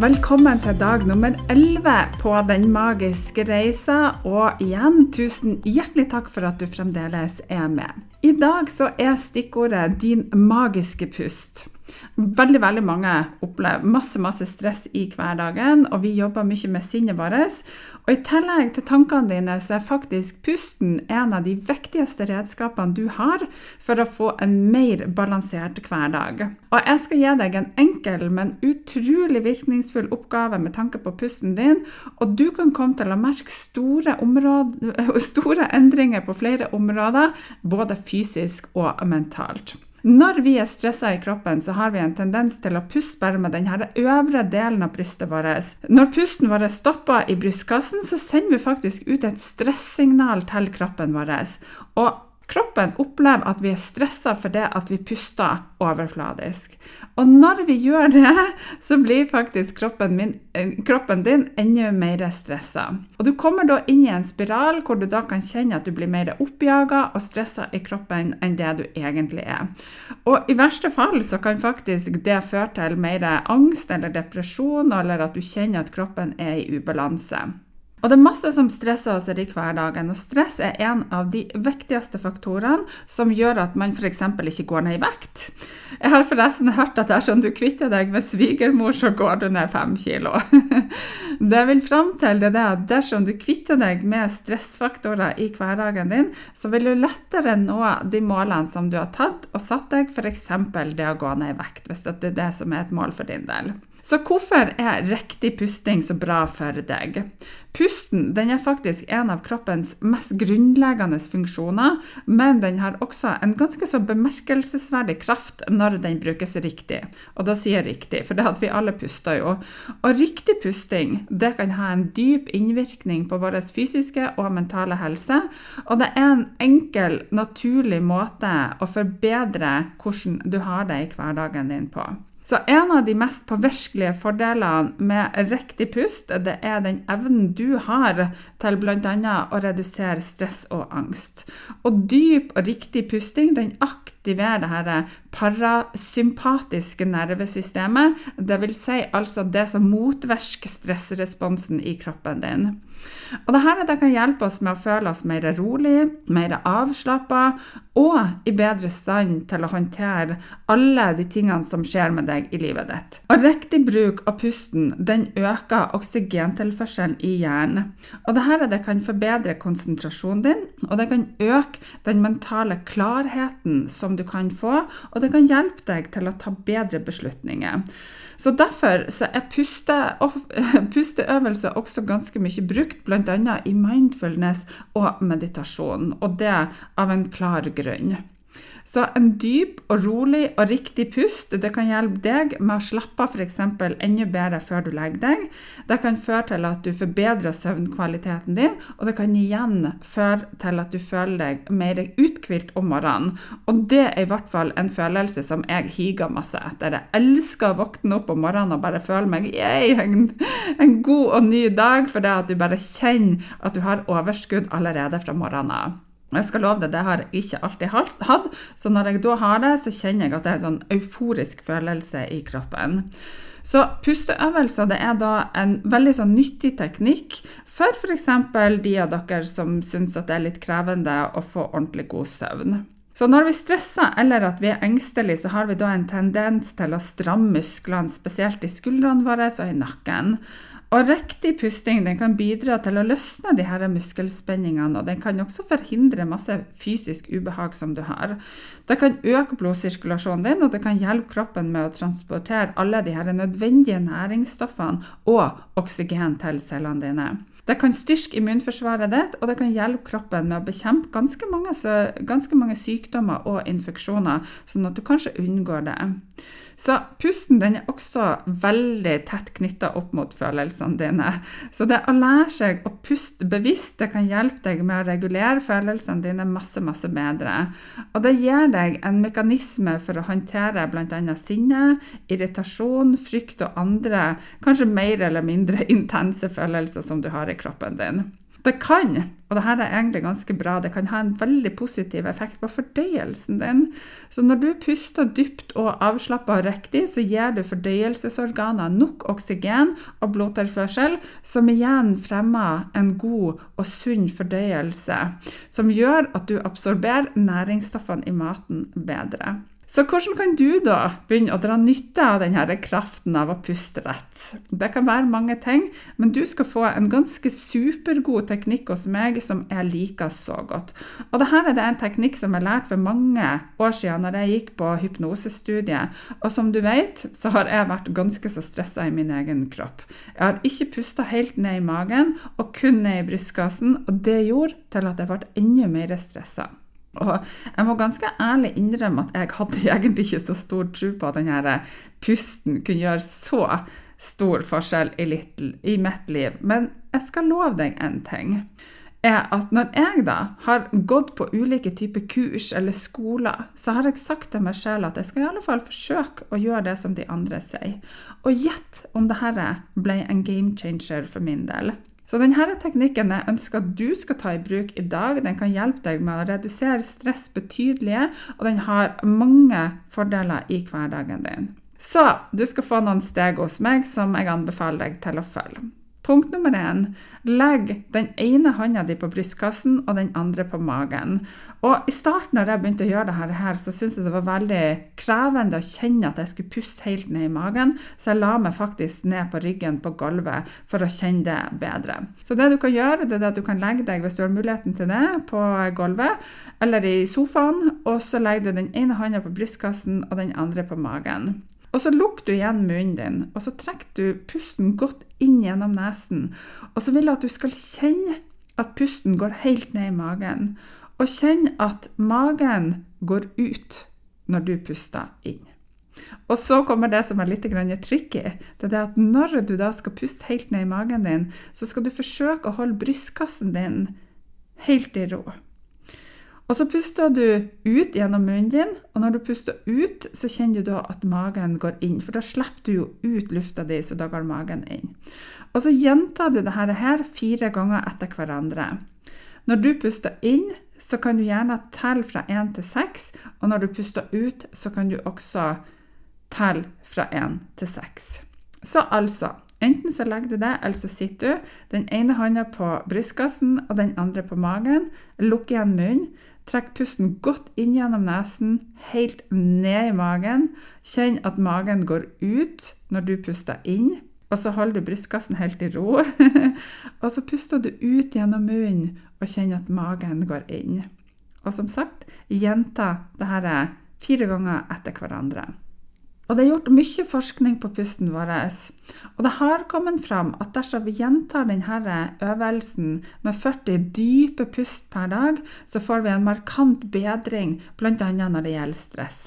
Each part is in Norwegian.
Velkommen til dag nummer 11 på Den magiske reisa. Og igjen, tusen hjertelig takk for at du fremdeles er med. I dag så er stikkordet 'din magiske pust'. Veldig veldig mange opplever masse masse stress i hverdagen, og vi jobber mye med sinnet vårt. Og I tillegg til tankene dine, så er faktisk pusten en av de viktigste redskapene du har for å få en mer balansert hverdag. Og Jeg skal gi deg en enkel, men utrolig virkningsfull oppgave med tanke på pusten din, og du kan komme til å merke store, områder, store endringer på flere områder, både fysisk og mentalt. Når vi er stressa i kroppen, så har vi en tendens til å puste bare med denne øvre delen av brystet vårt. Når pusten vår stopper i brystkassen, så sender vi faktisk ut et stressignal til kroppen vår. Og Kroppen opplever at vi er stressa fordi vi puster overfladisk. Og når vi gjør det, så blir faktisk kroppen, min, eh, kroppen din enda mer stressa. Og du kommer da inn i en spiral hvor du da kan kjenne at du blir mer oppjaga og stressa i kroppen enn det du egentlig er. Og i verste fall så kan faktisk det føre til mer angst eller depresjon, eller at du kjenner at kroppen er i ubalanse. Og det er masse som stresser oss i hverdagen, og stress er en av de viktigste faktorene som gjør at man f.eks. ikke går ned i vekt. Jeg har forresten hørt at dersom du kvitter deg med svigermor, så går du ned fem kilo. Det vil fram til, det at dersom du kvitter deg med stressfaktorer i hverdagen din, så vil du lettere nå de målene som du har tatt og satt deg, f.eks. det å gå ned i vekt, hvis det er det som er et mål for din del. Så hvorfor er riktig pusting så bra for deg? Pusten den er faktisk en av kroppens mest grunnleggende funksjoner, men den har også en ganske så bemerkelsesverdig kraft når den brukes riktig. Og da sier jeg riktig, for det at vi alle puster jo. Og riktig pusting det kan ha en dyp innvirkning på vår fysiske og mentale helse, og det er en enkel, naturlig måte å forbedre hvordan du har det i hverdagen din på. Så en av de mest påvirkelige fordelene med riktig pust, det er den evnen du har til bl.a. å redusere stress og angst. Og dyp og riktig pusting den aktiverer det her parasympatiske nervesystemet, dvs. Si altså det som motvirker stressresponsen i kroppen din. Og dette det kan hjelpe oss med å føle oss mer rolig, mer avslappa og i bedre stand til å håndtere alle de tingene som skjer med deg i livet ditt. Og riktig bruk av pusten den øker oksygentilførselen i hjernen. Og dette det kan forbedre konsentrasjonen din, og det kan øke den mentale klarheten som du kan få, og det kan hjelpe deg til å ta bedre beslutninger. Så Derfor så er puste, pusteøvelser også ganske mye brukt, bl.a. i mindfulness og meditasjon, og det av en klar grunn. Så en dyp og rolig og riktig pust det kan hjelpe deg med å slappe av f.eks. enda bedre før du legger deg. Det kan føre til at du forbedrer søvnkvaliteten din, og det kan igjen føre til at du føler deg mer uthvilt om morgenen. Og det er i hvert fall en følelse som jeg higer masse etter. Jeg elsker å våkne opp om morgenen og bare føle meg yay, en, en god og ny dag, fordi at du bare kjenner at du har overskudd allerede fra morgenen av. Jeg skal love deg, det har jeg ikke alltid hatt. Så når jeg da har det, så kjenner jeg at det er en sånn euforisk følelse i kroppen. Så pusteøvelser det er da en veldig sånn nyttig teknikk for f.eks. de av dere som syns det er litt krevende å få ordentlig god søvn. Så når vi stresser eller at vi er engstelige, så har vi da en tendens til å stramme musklene, spesielt i skuldrene våre og i nakken. Og Riktig pusting kan bidra til å løsne de her muskelspenningene, og den kan også forhindre masse fysisk ubehag som du har. Det kan øke blodsirkulasjonen din, og det kan hjelpe kroppen med å transportere alle de her nødvendige næringsstoffene og oksygen til cellene dine. Det kan styrke immunforsvaret ditt, og det kan hjelpe kroppen med å bekjempe ganske mange, ganske mange sykdommer og infeksjoner, sånn at du kanskje unngår det. Så pusten er også veldig tett knytta opp mot følelsene dine. Så det å lære seg å puste bevisst det kan hjelpe deg med å regulere følelsene dine masse, masse bedre. Og det gir deg en mekanisme for å håndtere bl.a. sinne, irritasjon, frykt og andre kanskje mer eller mindre intense følelser som du har i kroppen din. Det kan, og dette er egentlig ganske bra, det kan ha en veldig positiv effekt på fordøyelsen din. Så når du puster dypt og avslappa og riktig, så gir du fordøyelsesorganer nok oksygen og blodtilførsel, som igjen fremmer en god og sunn fordøyelse, som gjør at du absorberer næringsstoffene i maten bedre. Så hvordan kan du da begynne å dra nytte av denne kraften av å puste rett? Det kan være mange ting, men du skal få en ganske supergod teknikk hos meg som jeg liker så godt. Og dette er en teknikk som jeg lærte for mange år siden når jeg gikk på hypnosestudiet. Og som du vet, så har jeg vært ganske så stressa i min egen kropp. Jeg har ikke pusta helt ned i magen, og kun ned i brystkassen, og det gjorde til at jeg ble enda mer stressa. Og jeg må ganske ærlig innrømme at jeg hadde egentlig ikke så stor tro på at denne pusten kunne gjøre så stor forskjell i, litt, i mitt liv. Men jeg skal love deg en ting. er at Når jeg da har gått på ulike typer kurs eller skoler, så har jeg sagt til meg selv at jeg skal i alle fall forsøke å gjøre det som de andre sier. Og gjett om dette ble en game changer for min del. Så denne teknikken jeg ønsker at du skal ta i bruk i dag. Den kan hjelpe deg med å redusere stress betydelig, og den har mange fordeler i hverdagen din. Så du skal få noen steg hos meg som jeg anbefaler deg til å følge. Punkt nummer én legg den ene hånda di på brystkassen og den andre på magen. Og I starten når jeg begynte å gjøre dette, her, så syntes jeg det var veldig krevende å kjenne at jeg skulle puste helt ned i magen, så jeg la meg faktisk ned på ryggen på gulvet for å kjenne det bedre. Så det du kan gjøre, det er at du kan legge deg hvis du har muligheten til det, på gulvet eller i sofaen, og så legger du den ene hånda på brystkassen og den andre på magen. Og så lukker du igjen munnen din, og så trekker du pusten godt inn gjennom nesen. Og så vil jeg at du skal kjenne at pusten går helt ned i magen. Og kjenne at magen går ut når du puster inn. Og så kommer det som er litt tricky. Det er det at når du da skal puste helt ned i magen din, så skal du forsøke å holde brystkassen din helt i ro. Og så puster du ut gjennom munnen din, og når du puster ut, så kjenner du da at magen går inn. For da slipper du jo ut lufta di, så da går magen inn. Og så gjentar du dette her fire ganger etter hverandre. Når du puster inn, så kan du gjerne telle fra én til seks, og når du puster ut, så kan du også telle fra én til seks. Så altså Enten så legger du det, eller så sitter du. Den ene hånda på brystkassen og den andre på magen. Lukk igjen munnen. Trekk pusten godt inn gjennom nesen, helt ned i magen. Kjenn at magen går ut når du puster inn. Og så holder du brystkassen helt i ro. og så puster du ut gjennom munnen og kjenner at magen går inn. Og som sagt, gjenta dette fire ganger etter hverandre. Og det er gjort mye forskning på pusten vår. Og det har kommet fram at dersom vi gjentar denne øvelsen med 40 dype pust per dag, så får vi en markant bedring, bl.a. når det gjelder stress.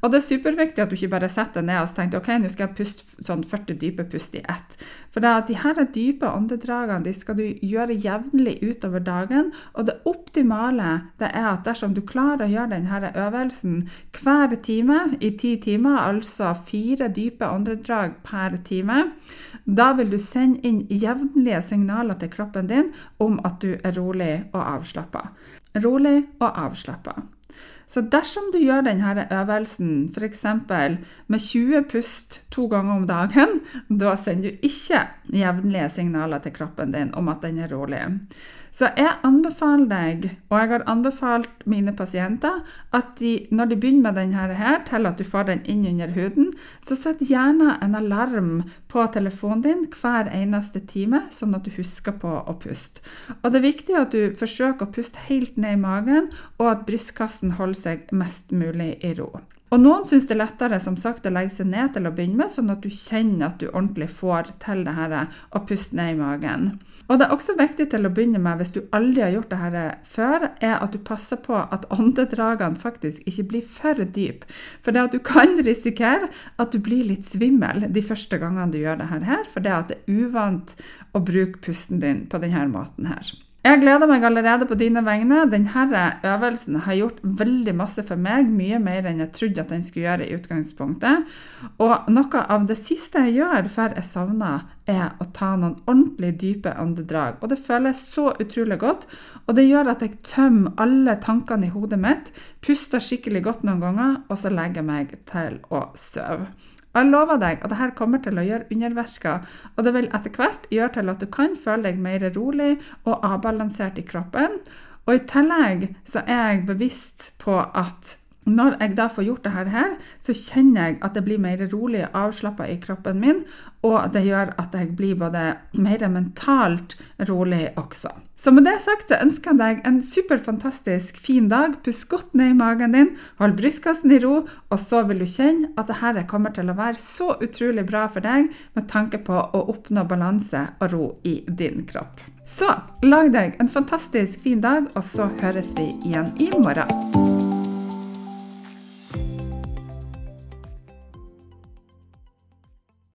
Og det er superviktig at du ikke bare setter deg ned og tenker ok, nå skal jeg puste sånn 40 dype pust i ett. For at de her dype åndedragene de skal du gjøre jevnlig utover dagen. Og det optimale det er at dersom du klarer å gjøre denne øvelsen hver time i ti timer, altså fire dype åndedrag per time. Da vil du sende inn jevnlige signaler til kroppen din om at du er rolig og avslappa. Rolig og avslappa. Så dersom du gjør denne øvelsen f.eks. med 20 pust to ganger om dagen, da sender du ikke jevnlige signaler til kroppen din om at den er rolig. Så jeg anbefaler deg, og jeg har anbefalt mine pasienter, at de, når de begynner med denne her, til at du får den inn under huden, så sett gjerne en alarm på telefonen din hver eneste time, sånn at du husker på å puste. Og det er viktig at du forsøker å puste helt ned i magen, og at brystkassen holder seg mest mulig i ro. Og noen syns det er lettere som sagt, å legge seg ned til å begynne med, sånn at du kjenner at du ordentlig får til det her å puste ned i magen. Og det er også viktig til å begynne med, hvis du aldri har gjort det her før, er at du passer på at åndedragene faktisk ikke blir for dype. For det at du kan risikere at du blir litt svimmel de første gangene du gjør det her, for det at det er uvant å bruke pusten din på denne måten her. Jeg gleder meg allerede på dine vegne. Denne øvelsen har gjort veldig masse for meg, mye mer enn jeg trodde at den skulle gjøre i utgangspunktet. Og noe av det siste jeg gjør før jeg sovner, er å ta noen ordentlig dype åndedrag. Og det føles så utrolig godt, og det gjør at jeg tømmer alle tankene i hodet mitt, puster skikkelig godt noen ganger, og så legger jeg meg til å sove. Jeg lover deg at dette kommer til å gjøre underverker, og det vil etter hvert gjøre til at du kan føle deg mer rolig og avbalansert i kroppen. Og i tillegg så er jeg bevisst på at når jeg da får gjort dette her, så kjenner jeg at det blir mer rolig og avslappa i kroppen min, og det gjør at jeg blir både mer mentalt rolig også. Så med det sagt så ønsker jeg deg en superfantastisk fin dag. Pust godt ned i magen din, hold brystkassen i ro, og så vil du kjenne at dette kommer til å være så utrolig bra for deg med tanke på å oppnå balanse og ro i din kropp. Så lag deg en fantastisk fin dag, og så høres vi igjen i morgen.